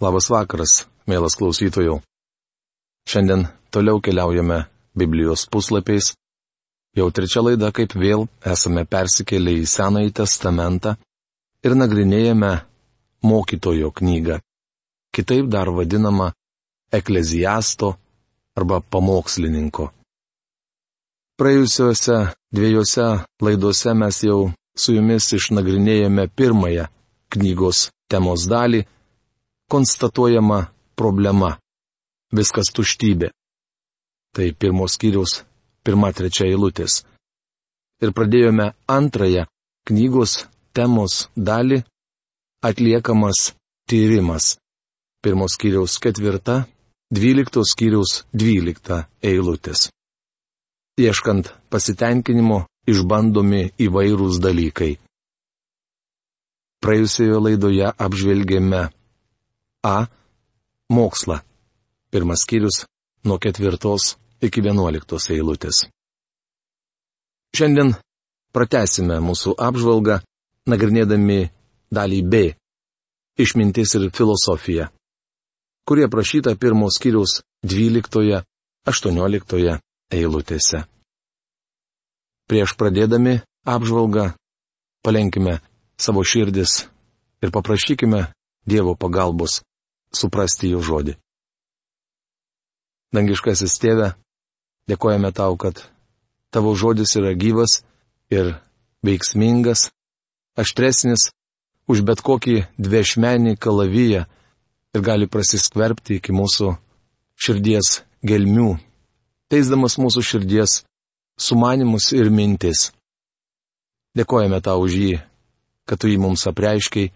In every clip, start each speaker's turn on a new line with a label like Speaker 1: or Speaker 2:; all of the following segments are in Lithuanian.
Speaker 1: Labas vakaras, mielas klausytojų. Šiandien toliau keliaujame Biblijos puslapiais. Jau trečia laida, kaip vėl esame persikėlę į Senąjį testamentą ir nagrinėjame mokytojo knygą. Kitaip dar vadinama ekleziasto arba pamokslininko. Praėjusiuose dviejose laidose mes jau su jumis išnagrinėjome pirmąją knygos temos dalį konstatuojama problema - viskas tuštybė. Tai pirmos skyriaus pirma trečia eilutės. Ir pradėjome antrąją knygos temos dalį - atliekamas tyrimas. Pirmos skyriaus ketvirta, dvyliktos skyriaus dvylikta eilutės. Ieškant pasitenkinimo išbandomi įvairūs dalykai. Praėjusioje laidoje apžvelgėme A. Mokslą. Pirmas skyrius nuo ketvirtos iki vienuoliktos eilutės. Šiandien pratesime mūsų apžvalgą, nagrinėdami dalį B - išmintis ir filosofija, kurie prašyta pirmos skyrius 12-18 eilutėse. Prieš pradėdami apžvalgą, palenkime savo širdis ir paprašykime Dievo pagalbos suprasti jų žodį. Dangiškasis tėve, dėkojame tau, kad tavo žodis yra gyvas ir veiksmingas, aštresnis už bet kokį dviešmenį kalaviją ir gali prasiskverbti iki mūsų širdies gelmių, teisdamas mūsų širdies sumanimus ir mintis. Dėkojame tau už jį, kad tu jį mums apreiškiai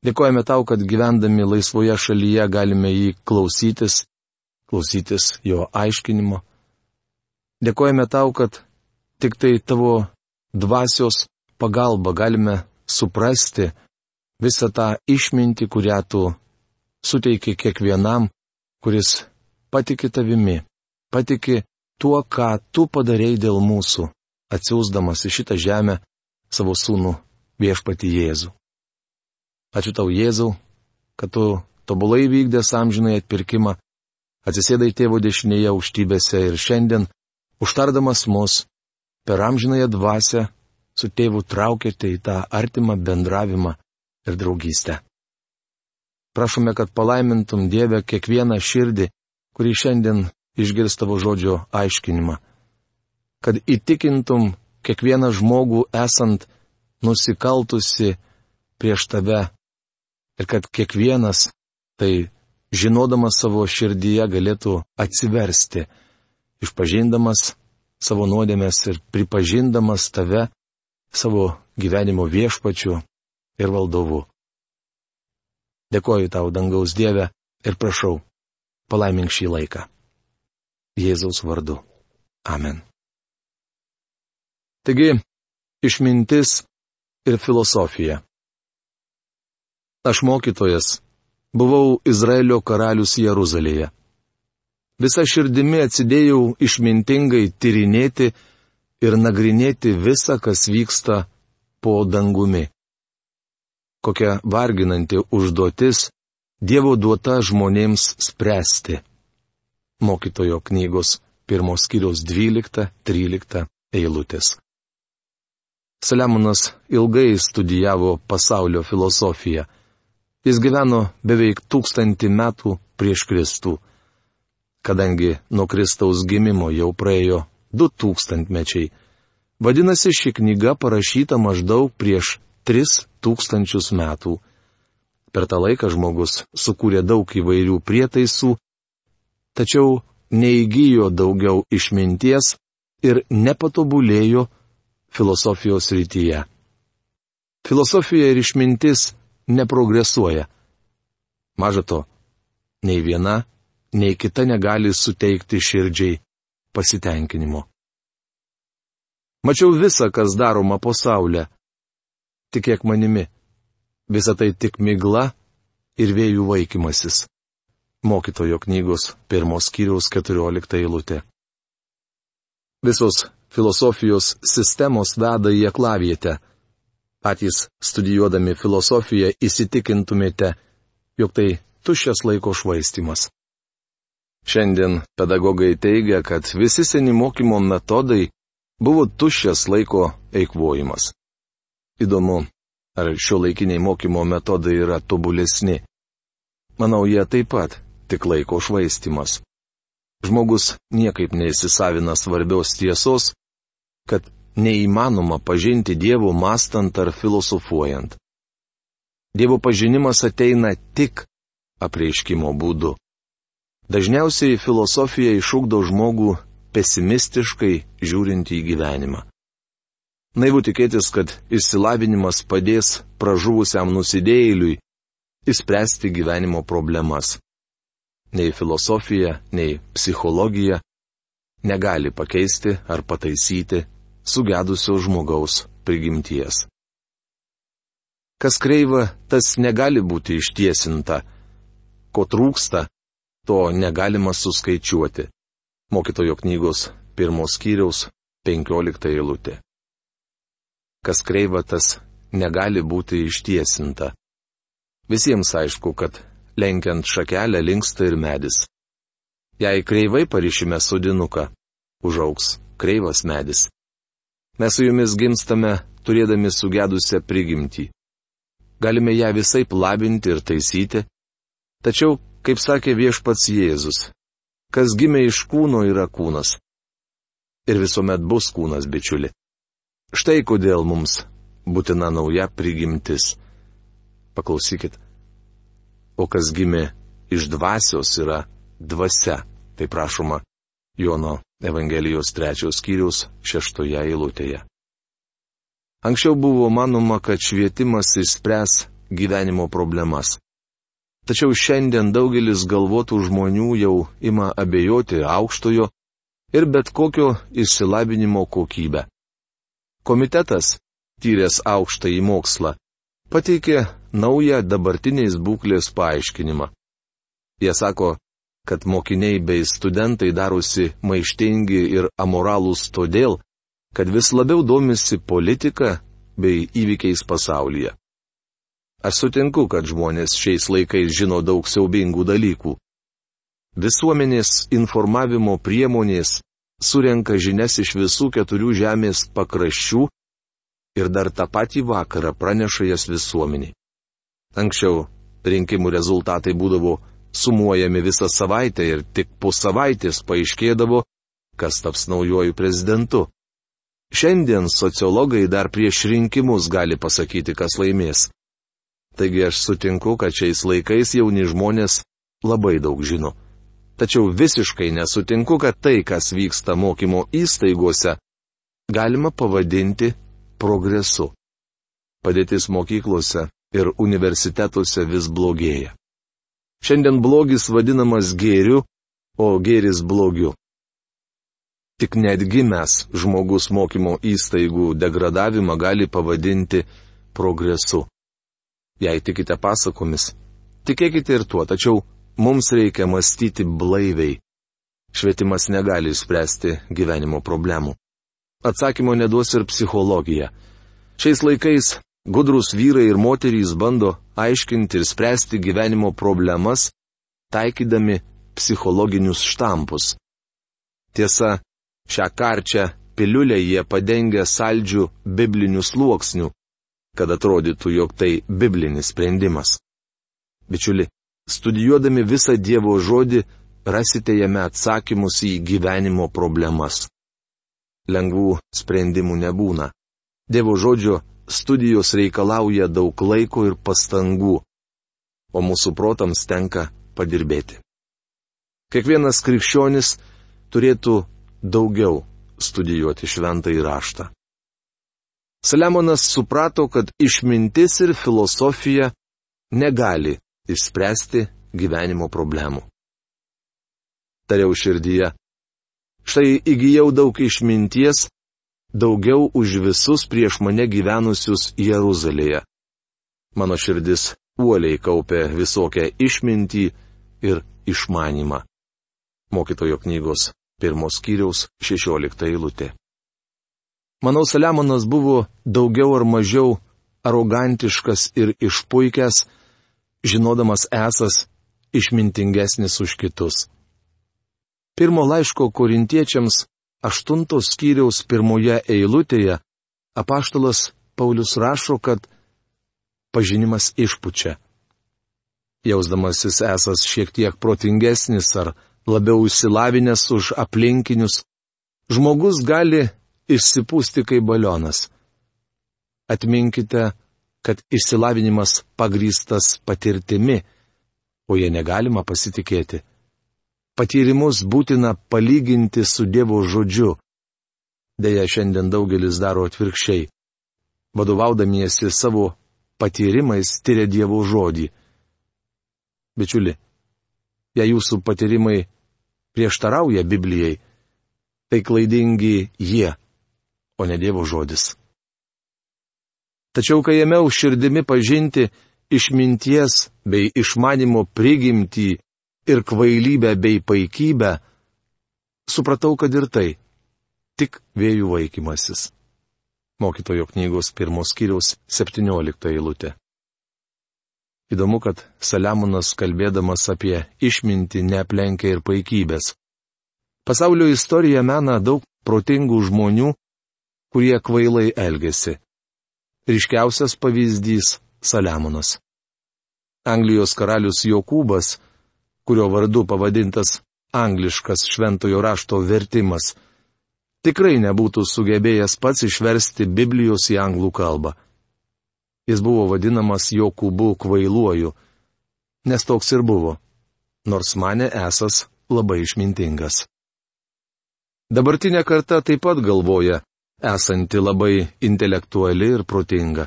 Speaker 1: Dėkojame tau, kad gyvendami laisvoje šalyje galime jį klausytis, klausytis jo aiškinimo. Dėkojame tau, kad tik tai tavo dvasios pagalba galime suprasti visą tą išmintį, kurią tu suteiki kiekvienam, kuris patiki tavimi, patiki tuo, ką tu padarėjai dėl mūsų, atsiūsdamas į šitą žemę savo sūnų viešpati Jėzų. Ačiū tau, Jėzau, kad tu tobulai vykdęs amžinai atpirkimą, atsisėdai tėvo dešinėje užtybėse ir šiandien, užtardamas mus, per amžinąją dvasę su tėvu traukėte į tą artimą bendravimą ir draugystę. Prašome, kad palaimintum Dievę kiekvieną širdį, kuri šiandien išgirs tavo žodžio aiškinimą. Kad įtikintum kiekvieną žmogų esant nusikaltusi prieš tave ir kad kiekvienas, tai žinodamas savo širdyje, galėtų atsiversti, išpažindamas savo nuodėmės ir pripažindamas tave savo gyvenimo viešpačiu ir valdovu. Dėkoju tau, dangaus Dieve, ir prašau, palaimink šį laiką. Jėzaus vardu. Amen. Taigi, išmintis ir filosofija. Aš mokytojas, buvau Izraelio karalius Jeruzalėje. Visa širdimi atsidėjau išmintingai tyrinėti ir nagrinėti visą, kas vyksta po dangumi. Kokia varginanti užduotis Dievo duota žmonėms spręsti. Mokytojo knygos pirmos kiriaus 12-13 eilutės. Saliamonas ilgai studijavo pasaulio filosofiją. Jis gyveno beveik tūkstantį metų prieš Kristų. Kadangi nuo Kristaus gimimo jau praėjo du tūkstantmečiai, vadinasi ši knyga parašyta maždaug prieš tris tūkstančius metų. Per tą laiką žmogus sukūrė daug įvairių prietaisų, tačiau neįgyjo daugiau išminties ir nepatobulėjo filosofijos rytyje. Filosofija ir išmintis neprogresuoja. Maža to, nei viena, nei kita negali suteikti širdžiai pasitenkinimo. Mačiau visą, kas daroma pasaulė. Tikėk manimi, visa tai tik migla ir vėjų vaikymasis. Mokytojo knygos pirmos skyriaus 14 eilutė. Visos filosofijos sistemos veda į aklavietę patys studijuodami filosofiją įsitikintumėte, jog tai tuščias laiko švaistimas. Šiandien pedagogai teigia, kad visi seni mokymo metodai buvo tuščias laiko eikvojimas. Įdomu, ar šio laikiniai mokymo metodai yra tobulesni. Manau, jie taip pat tik laiko švaistimas. Žmogus niekaip neįsisavina svarbios tiesos, kad neįmanoma pažinti Dievo mastant ar filosofuojant. Dievo pažinimas ateina tik apreiškimo būdu. Dažniausiai filosofija išūkdo žmogų pesimistiškai žiūrint į gyvenimą. Naivu tikėtis, kad išsilavinimas padės pražuvusiam nusidėjėliui įspręsti gyvenimo problemas. Nei filosofija, nei psichologija negali pakeisti ar pataisyti sugedusio žmogaus prigimties. Kas kreiva, tas negali būti ištiesinta. Ko trūksta, to negalima suskaičiuoti. Mokytojo knygos pirmos skyriaus penkiolikta eilutė. Kas kreiva, tas negali būti ištiesinta. Visiems aišku, kad lenkiant šakelę linksta ir medis. Jei kreivai parišime sodinuką, užauks kreivas medis. Mes su jumis gimstame turėdami sugedusią prigimtį. Galime ją visai labinti ir taisyti. Tačiau, kaip sakė viešpats Jėzus, kas gimė iš kūno yra kūnas. Ir visuomet bus kūnas, bičiuli. Štai kodėl mums būtina nauja prigimtis. Paklausykit. O kas gimė iš dvasios yra dvasia. Tai prašoma Jono Evangelijos trečios skyrius šeštoje eilutėje. Anksčiau buvo manoma, kad švietimas įspręs gyvenimo problemas. Tačiau šiandien daugelis galvotų žmonių jau ima abejoti aukštojo ir bet kokio išsilavinimo kokybę. Komitetas, tyręs aukštąjį mokslą, pateikė naują dabartiniais būklės paaiškinimą. Jie sako, kad mokiniai bei studentai darosi maištingi ir amoralūs todėl, kad vis labiau domisi politika bei įvykiais pasaulyje. Aš sutinku, kad žmonės šiais laikais žino daug siaubingų dalykų. Visuomenės informavimo priemonės surenka žinias iš visų keturių žemės pakraščių ir dar tą patį vakarą praneša jas visuomeniai. Anksčiau rinkimų rezultatai būdavo sumuojami visą savaitę ir tik po savaitės paaiškėdavo, kas taps naujoju prezidentu. Šiandien sociologai dar prieš rinkimus gali pasakyti, kas laimės. Taigi aš sutinku, kad šiais laikais jauni žmonės labai daug žino. Tačiau visiškai nesutinku, kad tai, kas vyksta mokymo įstaigose, galima pavadinti progresu. Padėtis mokyklose ir universitetuose vis blogėja. Šiandien blogis vadinamas gėriu, o gėris blogiu. Tik netgi mes žmogus mokymo įstaigų degradavimą gali pavadinti progresu. Jei tikite pasakomis, tikėkite ir tuo, tačiau mums reikia mąstyti blaiviai. Švietimas negali spręsti gyvenimo problemų. Atsakymo neduos ir psichologija. Šiais laikais Gudrus vyrai ir moterys bando aiškinti ir spręsti gyvenimo problemas, taikydami psichologinius štampus. Tiesa, šią karčią piliulę jie padengia saldžių biblinių sluoksnių, kad atrodytų, jog tai biblinis sprendimas. Bičiuli, studijuodami visą Dievo žodį, rasite jame atsakymus į gyvenimo problemas. Lengvų sprendimų nebūna. Dievo žodžio studijos reikalauja daug laiko ir pastangų, o mūsų protams tenka padirbėti. Kiekvienas krikščionis turėtų daugiau studijuoti šventą įraštą. Saliamonas suprato, kad išmintis ir filosofija negali išspręsti gyvenimo problemų. Tariau širdyje, štai įgyjau daug išminties, daugiau už visus prieš mane gyvenusius Jeruzalėje. Mano širdis uoliai kaupė visokią išmintį ir išmanimą. Mokytojo knygos pirmos skyriaus šešiolikta eilutė. Manau, Saliamonas buvo daugiau ar mažiau arogantiškas ir išpuikęs, žinodamas esas išmintingesnis už kitus. Pirmo laiško korintiečiams aštuntos skyriaus pirmoje eilutėje apaštalas Paulius rašo, kad pažinimas išpučia. Jausdamasis esas šiek tiek protingesnis ar labiau išsilavinęs už aplinkinius, žmogus gali išsipūsti kaip balionas. Atminkite, kad išsilavinimas pagrystas patirtimi, o jie negalima pasitikėti. Patyrimus būtina palyginti su Dievo žodžiu. Deja, šiandien daugelis daro atvirkščiai. Vadovaudamiesi savo patyrimais tyria Dievo žodį. Bičiuli, jei jūsų patyrimai prieštarauja Biblijai, tai klaidingi jie, o ne Dievo žodis. Tačiau kai ėmiau širdimi pažinti išminties bei išmanimo prigimtį ir kvailybę bei paikybę, supratau, kad ir tai tik vėjų vaikymasis. Mokytojo knygos pirmos kiriaus 17 eilutė. Įdomu, kad Saliamonas kalbėdamas apie išmintį neaplenkia ir paikybės. Pasaulio istorija mena daug protingų žmonių, kurie kvailai elgesi. Ryškiausias pavyzdys - Saliamonas. Anglijos karalius Jokūbas, kurio vardu pavadintas angliškas šventojo rašto vertimas, tikrai nebūtų sugebėjęs pats išversti Biblijos į anglų kalbą. Jis buvo vadinamas Jokūbu kvailuoju, nes toks ir buvo, nors mane esas labai išmintingas. Dabartinė karta taip pat galvoja, esanti labai intelektuali ir protinga.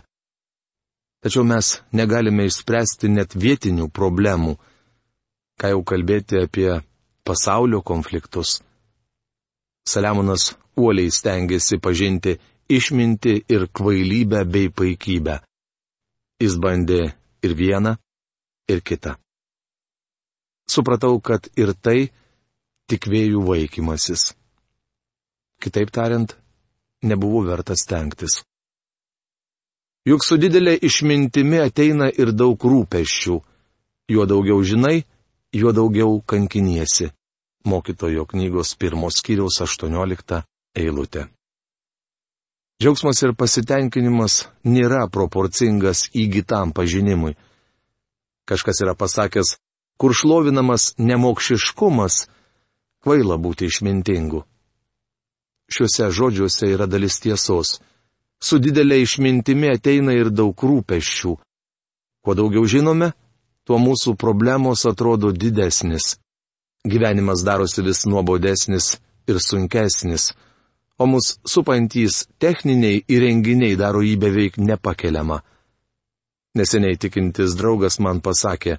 Speaker 1: Tačiau mes negalime išspręsti net vietinių problemų, ką jau kalbėti apie pasaulio konfliktus. Saliamonas uoliai stengiasi pažinti išminti ir kvailybę bei paikybę. Jis bandė ir vieną, ir kitą. Supratau, kad ir tai tik vėjų vaikymasis. Kitaip tariant, nebuvo vertas stengtis. Juk su didelė išmintimi ateina ir daug rūpeščių. Juo daugiau žinai, juo daugiau kankiniesi. Mokytojo knygos pirmos skyriaus 18 eilutė. Džiaugsmas ir pasitenkinimas nėra proporcingas įgytam pažinimui. Kažkas yra pasakęs, kur šlovinamas nemokšiškumas, kvaila būti išmintingu šiuose žodžiuose yra dalis tiesos. Su didelė išmintimi ateina ir daug rūpeščių. Kuo daugiau žinome, tuo mūsų problemos atrodo didesnis. Gyvenimas darosi vis nuobodesnis ir sunkesnis, o mus supantys techniniai įrenginiai daro jį beveik nepakeliamą. Neseniai tikintis draugas man pasakė,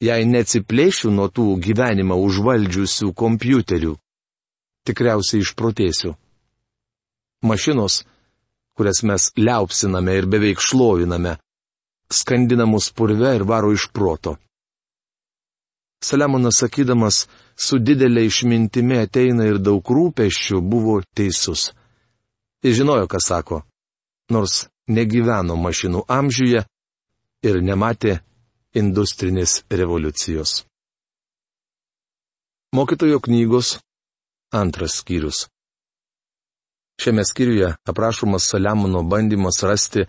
Speaker 1: jei neatsiplėšiu nuo tų gyvenimą užvaldžiusių kompiuterių, tikriausiai išprotėsiu. Mašinos, kurias mes liaupsiname ir beveik šloviname, skandina mus purve ir varo iš proto. Saliamonas sakydamas, su didelė išmintimi ateina ir daug rūpeščių, buvo teisus. Jis žinojo, ką sako, nors negyveno mašinų amžiuje ir nematė industrinės revoliucijos. Mokytojo knygos Antras skyrius. Šiame skyriuje aprašomas Saliamono bandymas rasti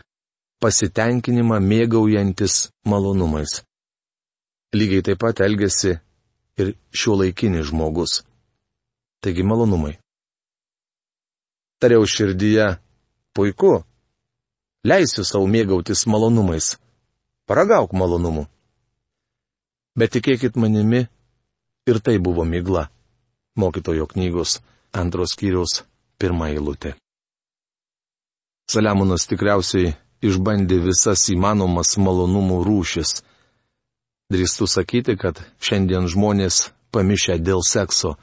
Speaker 1: pasitenkinimą mėgaujantis malonumais. Lygiai taip pat elgesi ir šio laikinis žmogus. Taigi malonumai. Tariau širdyje, puiku, leisiu savo mėgautis malonumais. Paragauk malonumų. Bet tikėkit manimi, ir tai buvo mygla mokytojo knygos antros skyriaus pirmą eilutę. Saliamonas tikriausiai išbandė visas įmanomas malonumų rūšis. Drįstu sakyti, kad šiandien žmonės pamišę dėl sekso.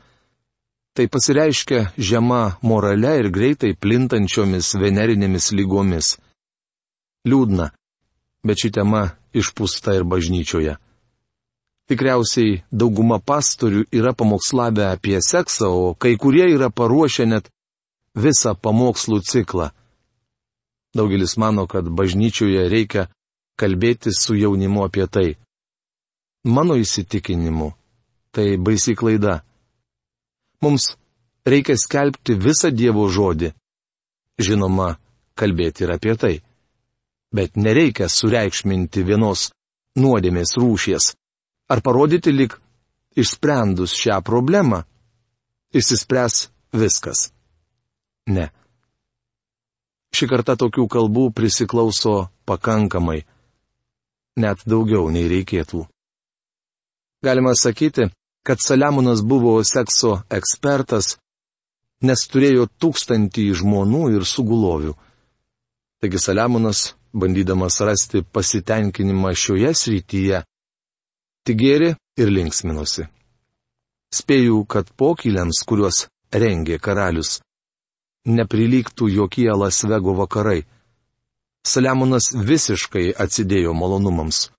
Speaker 1: Tai pasireiškia žema morale ir greitai plintančiomis venerinėmis lygomis. Liūdna, bet ši tema išpūsta ir bažnyčioje. Tikriausiai dauguma pastorių yra pamokslavę apie seksą, o kai kurie yra paruošę net visą pamokslų ciklą. Daugelis mano, kad bažnyčioje reikia kalbėti su jaunimu apie tai. mano įsitikinimu, tai baisi klaida. Mums reikia skelbti visą Dievo žodį. Žinoma, kalbėti ir apie tai. Bet nereikia sureikšminti vienos nuodėmės rūšies. Ar parodyti lik išsprendus šią problemą, išsispręs viskas. Ne. Ši karta tokių kalbų prisiklauso pakankamai. Net daugiau nei reikėtų. Galima sakyti, kad Saliamonas buvo sekso ekspertas, nes turėjo tūkstantį žmonų ir sugulovių. Taigi Saliamonas, bandydamas rasti pasitenkinimą šioje srityje, tik gėri ir linksminosi. Spėju, kad pokyliams, kuriuos rengė karalius, neprilygtų jokie Lasvego vakarai. Saliamonas visiškai atsidėjo malonumams.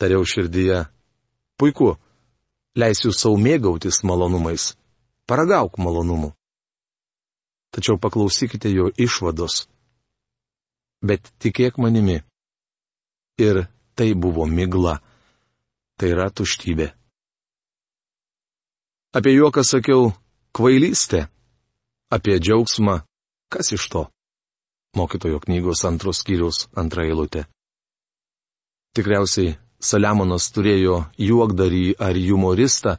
Speaker 1: Tariau širdyje, puiku, leisiu savo mėgautis malonumais paragauk malonumų. Tačiau paklausykite jo išvados. Bet tikėk manimi. Ir tai buvo migla. Tai yra tuštybė. Apie juoką sakiau kvailystė. Apie džiaugsmą kas iš to? Mokytojo knygos antros skyrius antra eilutė. Tikriausiai Saliamonas turėjo juokdarį ar humoristą,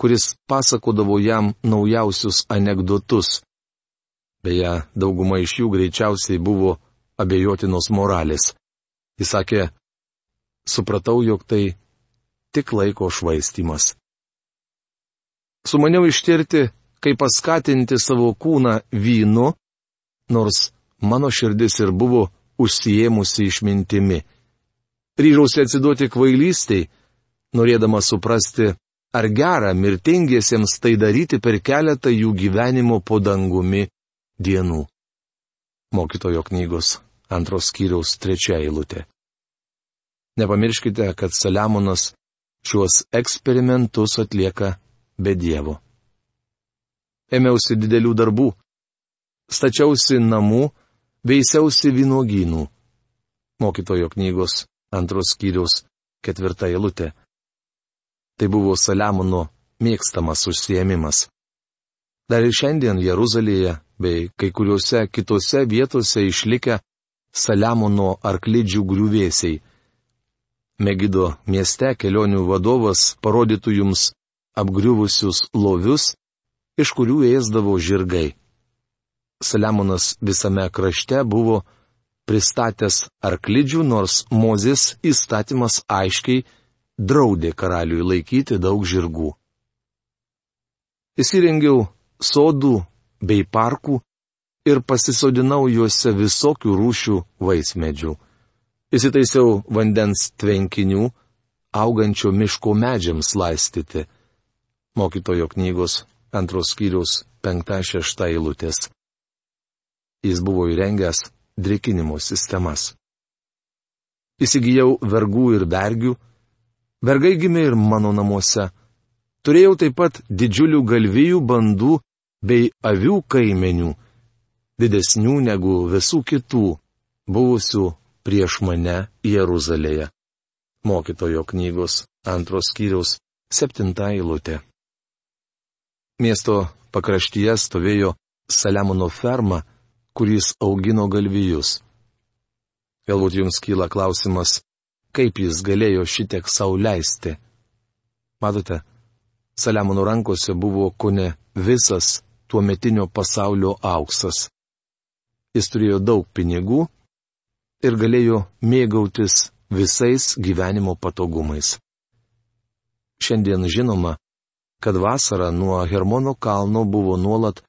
Speaker 1: kuris pasakodavo jam naujausius anegdotus. Beje, dauguma iš jų greičiausiai buvo abejotinos moralės. Jis sakė, supratau, jog tai tik laiko švaistimas. Sumaniau ištirti, kaip paskatinti savo kūną vynu, nors mano širdis ir buvo užsijėmusi išmintimi. Ryžausi atsiduoti kvailystiai, norėdama suprasti, Ar gera mirtingiesiems tai daryti per keletą jų gyvenimo po dangumi dienų? Mokytojo knygos antros skyriaus trečia eilutė. Nepamirškite, kad Saliamonas šiuos eksperimentus atlieka be Dievo. Ėmiausi didelių darbų, stačiausi namų, veisiausi vynogynų. Mokytojo knygos antros skyriaus ketvirta eilutė. Tai buvo Saliamono mėgstamas užsiemimas. Dar ir šiandien Jeruzalėje bei kai kuriuose kitose vietose išlikę Saliamono arklidžių griuvėsiai. Megido mieste kelionių vadovas parodytų jums apgriuvusius lovius, iš kurių ėsdavo žirgai. Saliamonas visame krašte buvo pristatęs arklidžių, nors Mozės įstatymas aiškiai draudė karaliui laikyti daug žirgų. Įsirengiau sodų bei parkų ir pasisodinau juose visokių rūšių vaismedžių. Įsitaisiau vandens tvenkinių, augančio miško medžiams laistyti. Mokytojo knygos antros skyrius penkta šešta eilutės. Jis buvo įrengęs drikinimo sistemas. Įsigijau vergų ir bergių, Vergai gimė ir mano namuose. Turėjau taip pat didžiulių galvijų bandų bei avių kaimenių, didesnių negu visų kitų, buvusių prieš mane Jeruzalėje. Mokytojo knygos antros skyriaus septinta eilutė. Miesto pakraštyje stovėjo Saliamono ferma, kuris augino galvijus. Galbūt jums kyla klausimas, kaip jis galėjo šitiek sauliaisti. Matote, Saliamono rankose buvo kone visas tuo metinio pasaulio auksas. Jis turėjo daug pinigų ir galėjo mėgautis visais gyvenimo patogumais. Šiandien žinoma, kad vasarą nuo Hermono kalno buvo nuolat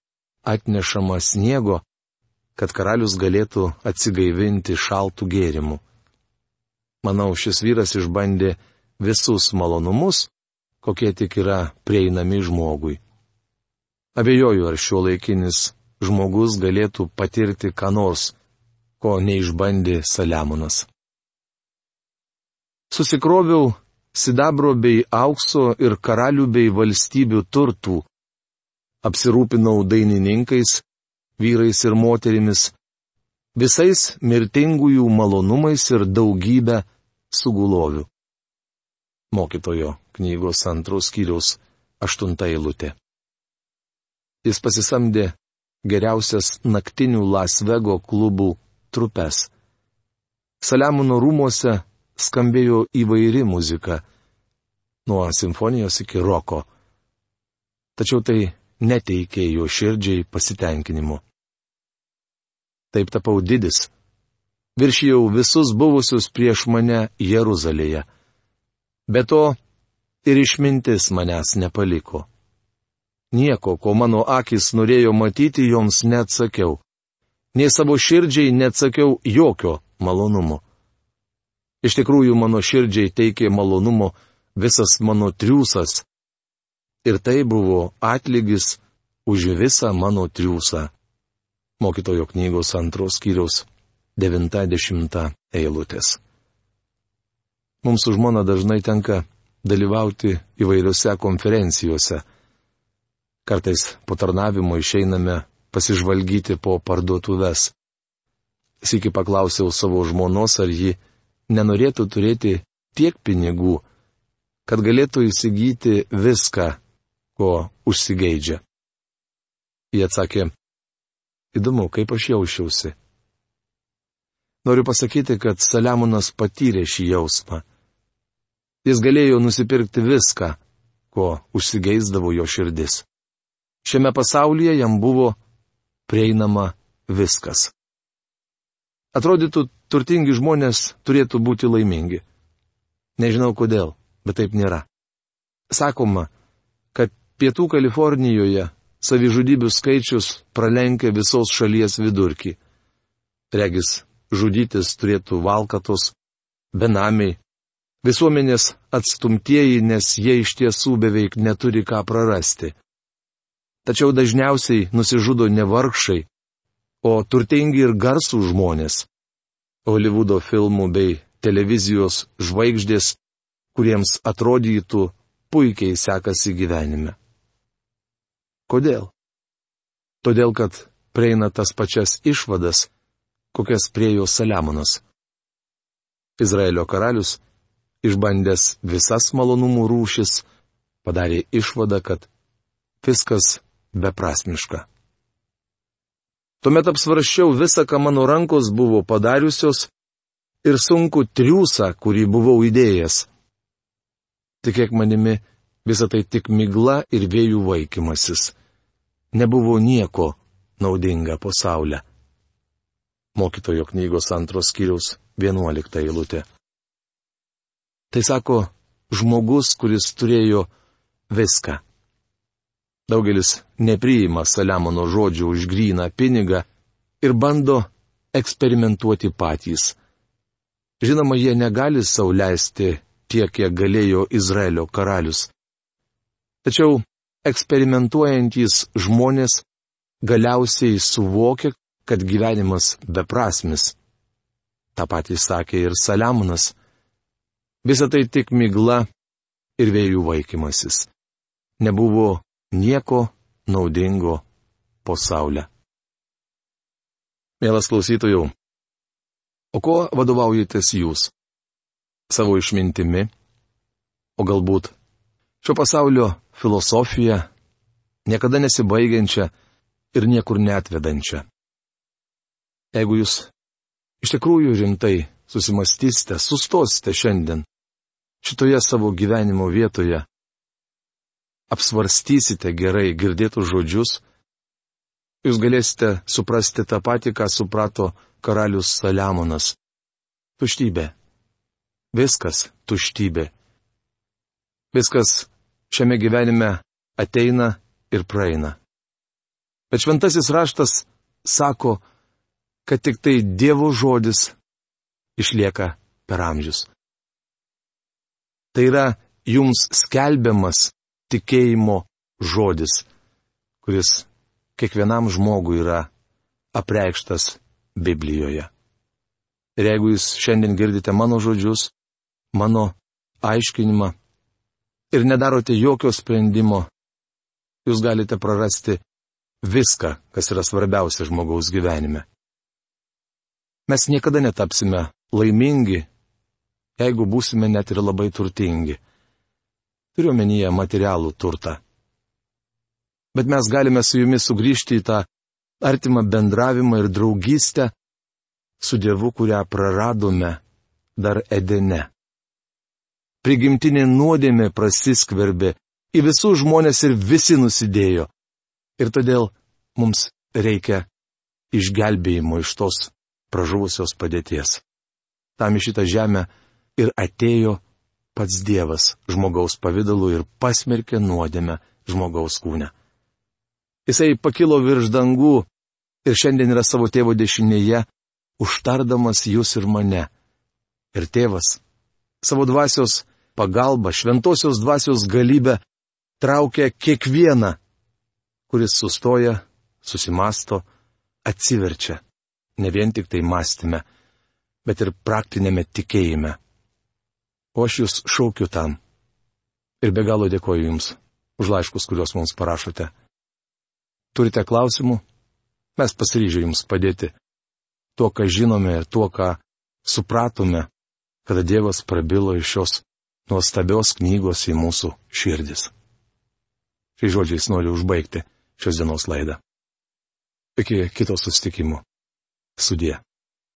Speaker 1: atnešama sniego, kad karalius galėtų atsigaivinti šaltų gėrimų. Manau, šis vyras išbandė visus malonumus, kokie tik yra prieinami žmogui. Abejoju, ar šio laikinis žmogus galėtų patirti ką nors, ko neišbandė Saliamonas. Susikroviau sidabro bei aukso ir karalių bei valstybių turtų. Apsirūpinau dainininkais, vyrais ir moterimis, visais mirtingųjų malonumais ir daugybę sugulovių. Mokytojo knygos antros skyriaus aštunta eilutė. Jis pasisamdė geriausias naktinių Lasvego klubų trupes. Saliamono rūmose skambėjo įvairi muzika, nuo simfonijos iki roko. Tačiau tai neteikė jo širdžiai pasitenkinimu. Taip tapau didis. Viršijau visus buvusius prieš mane Jeruzalėje. Be to, ir išmintis manęs nepaliko. Nieko, ko mano akis norėjo matyti, joms neatsakiau. Nei savo širdžiai neatsakiau jokio malonumo. Iš tikrųjų, mano širdžiai teikė malonumo visas mano triūsas. Ir tai buvo atlygis už visą mano triūsą. Mokytojo knygos antros skyriaus 90 eilutės. Mums su žmona dažnai tenka dalyvauti įvairiose konferencijose. Kartais po tarnavimo išeiname pasižvalgyti po parduotuvės. Sėki paklausiau savo žmonos, ar ji nenorėtų turėti tiek pinigų, kad galėtų įsigyti viską, ko užsigeidžia. Jie atsakė, įdomu, kaip aš jaučiausi. Noriu pasakyti, kad Saliamonas patyrė šį jausmą. Jis galėjo nusipirkti viską, ko užsigeisdavo jo širdis. Šiame pasaulyje jam buvo prieinama viskas. Atrodytų, turtingi žmonės turėtų būti laimingi. Nežinau kodėl, bet taip nėra. Sakoma, kad pietų Kalifornijoje savižudybių skaičius pralenkia visos šalies vidurkį. Regis, žudytis turėtų valkatos, benamiai, Visuomenės atstumtieji, nes jie iš tiesų beveik neturi ką prarasti. Tačiau dažniausiai nusižudo ne vargšai, o turtingi ir garsų žmonės. Holivudo filmų bei televizijos žvaigždės, kuriems atrodytų puikiai sekasi gyvenime. Kodėl? Todėl, kad prieina tas pačias išvadas, kokias priejo Saliamonas. Izraelio karalius išbandęs visas malonumų rūšis, padarė išvadą, kad viskas beprasmiška. Tuomet apsvaršiau visą, ką mano rankos buvo padariusios ir sunku triūsą, kurį buvau įdėjęs. Tikėk manimi, visa tai tik migla ir vėjų vaikimasis. Nebuvo nieko naudinga po saulę. Mokytojo knygos antros skyriaus vienuolikta eilutė. Tai sako žmogus, kuris turėjo viską. Daugelis nepriima Saliamono žodžių už gryną pinigą ir bando eksperimentuoti patys. Žinoma, jie negali sauliaisti tiek, kiek galėjo Izraelio karalius. Tačiau eksperimentuojantys žmonės galiausiai suvokia, kad gyvenimas beprasmis. Ta patį sakė ir Saliamonas. Visa tai tik migla ir vėjų vaikymasis. Nebuvo nieko naudingo po saulę. Mielas klausytojų, o ko vadovaujatės jūs? Savo išmintimi? O galbūt šio pasaulio filosofija, niekada nesibaigiančia ir niekur netvedančia? Jeigu jūs iš tikrųjų rimtai susimastysite, sustosite šiandien šitoje savo gyvenimo vietoje apsvarstysite gerai girdėtus žodžius, jūs galėsite suprasti tą patį, ką suprato karalius Saliamonas. Tuštybė. Viskas tuštybė. Viskas šiame gyvenime ateina ir praeina. Bet šventasis raštas sako, kad tik tai Dievo žodis išlieka per amžius. Tai yra jums skelbiamas tikėjimo žodis, kuris kiekvienam žmogui yra apreikštas Biblijoje. Ir jeigu jūs šiandien girdite mano žodžius, mano aiškinimą ir nedarote jokio sprendimo, jūs galite prarasti viską, kas yra svarbiausia žmogaus gyvenime. Mes niekada netapsime laimingi jeigu būsime net ir labai turtingi. Turiu menyje materialų turtą. Bet mes galime su jumis sugrįžti į tą artimą bendravimą ir draugystę su Dievu, kurią praradome dar Edene. Prigimtinė nuodėmė prasiskverbė į visus žmonės ir visi nusidėjo. Ir todėl mums reikia išgelbėjimo iš tos pražuvusios padėties. Tam į šitą žemę ir atėjo pats Dievas žmogaus pavydalu ir pasmerkė nuodėmę žmogaus kūne. Jisai pakilo virš dangų ir šiandien yra savo tėvo dešinėje, užtardamas jūs ir mane. Ir tėvas savo dvasios pagalba, šventosios dvasios galybę traukia kiekvieną, kuris sustoja, susimasto, atsiverčia. Ne vien tik tai mąstymę, bet ir praktinėme tikėjime. O aš jūs šaukiu tam. Ir be galo dėkoju Jums už laiškus, kuriuos mums parašote. Turite klausimų? Mes pasiryžę Jums padėti. Tuo, ką žinome ir tuo, ką supratome, kada Dievas prabilo iš šios nuostabios knygos į mūsų širdis. Šiais žodžiais noriu užbaigti šios dienos laidą. Iki kito sustikimo. Sudie.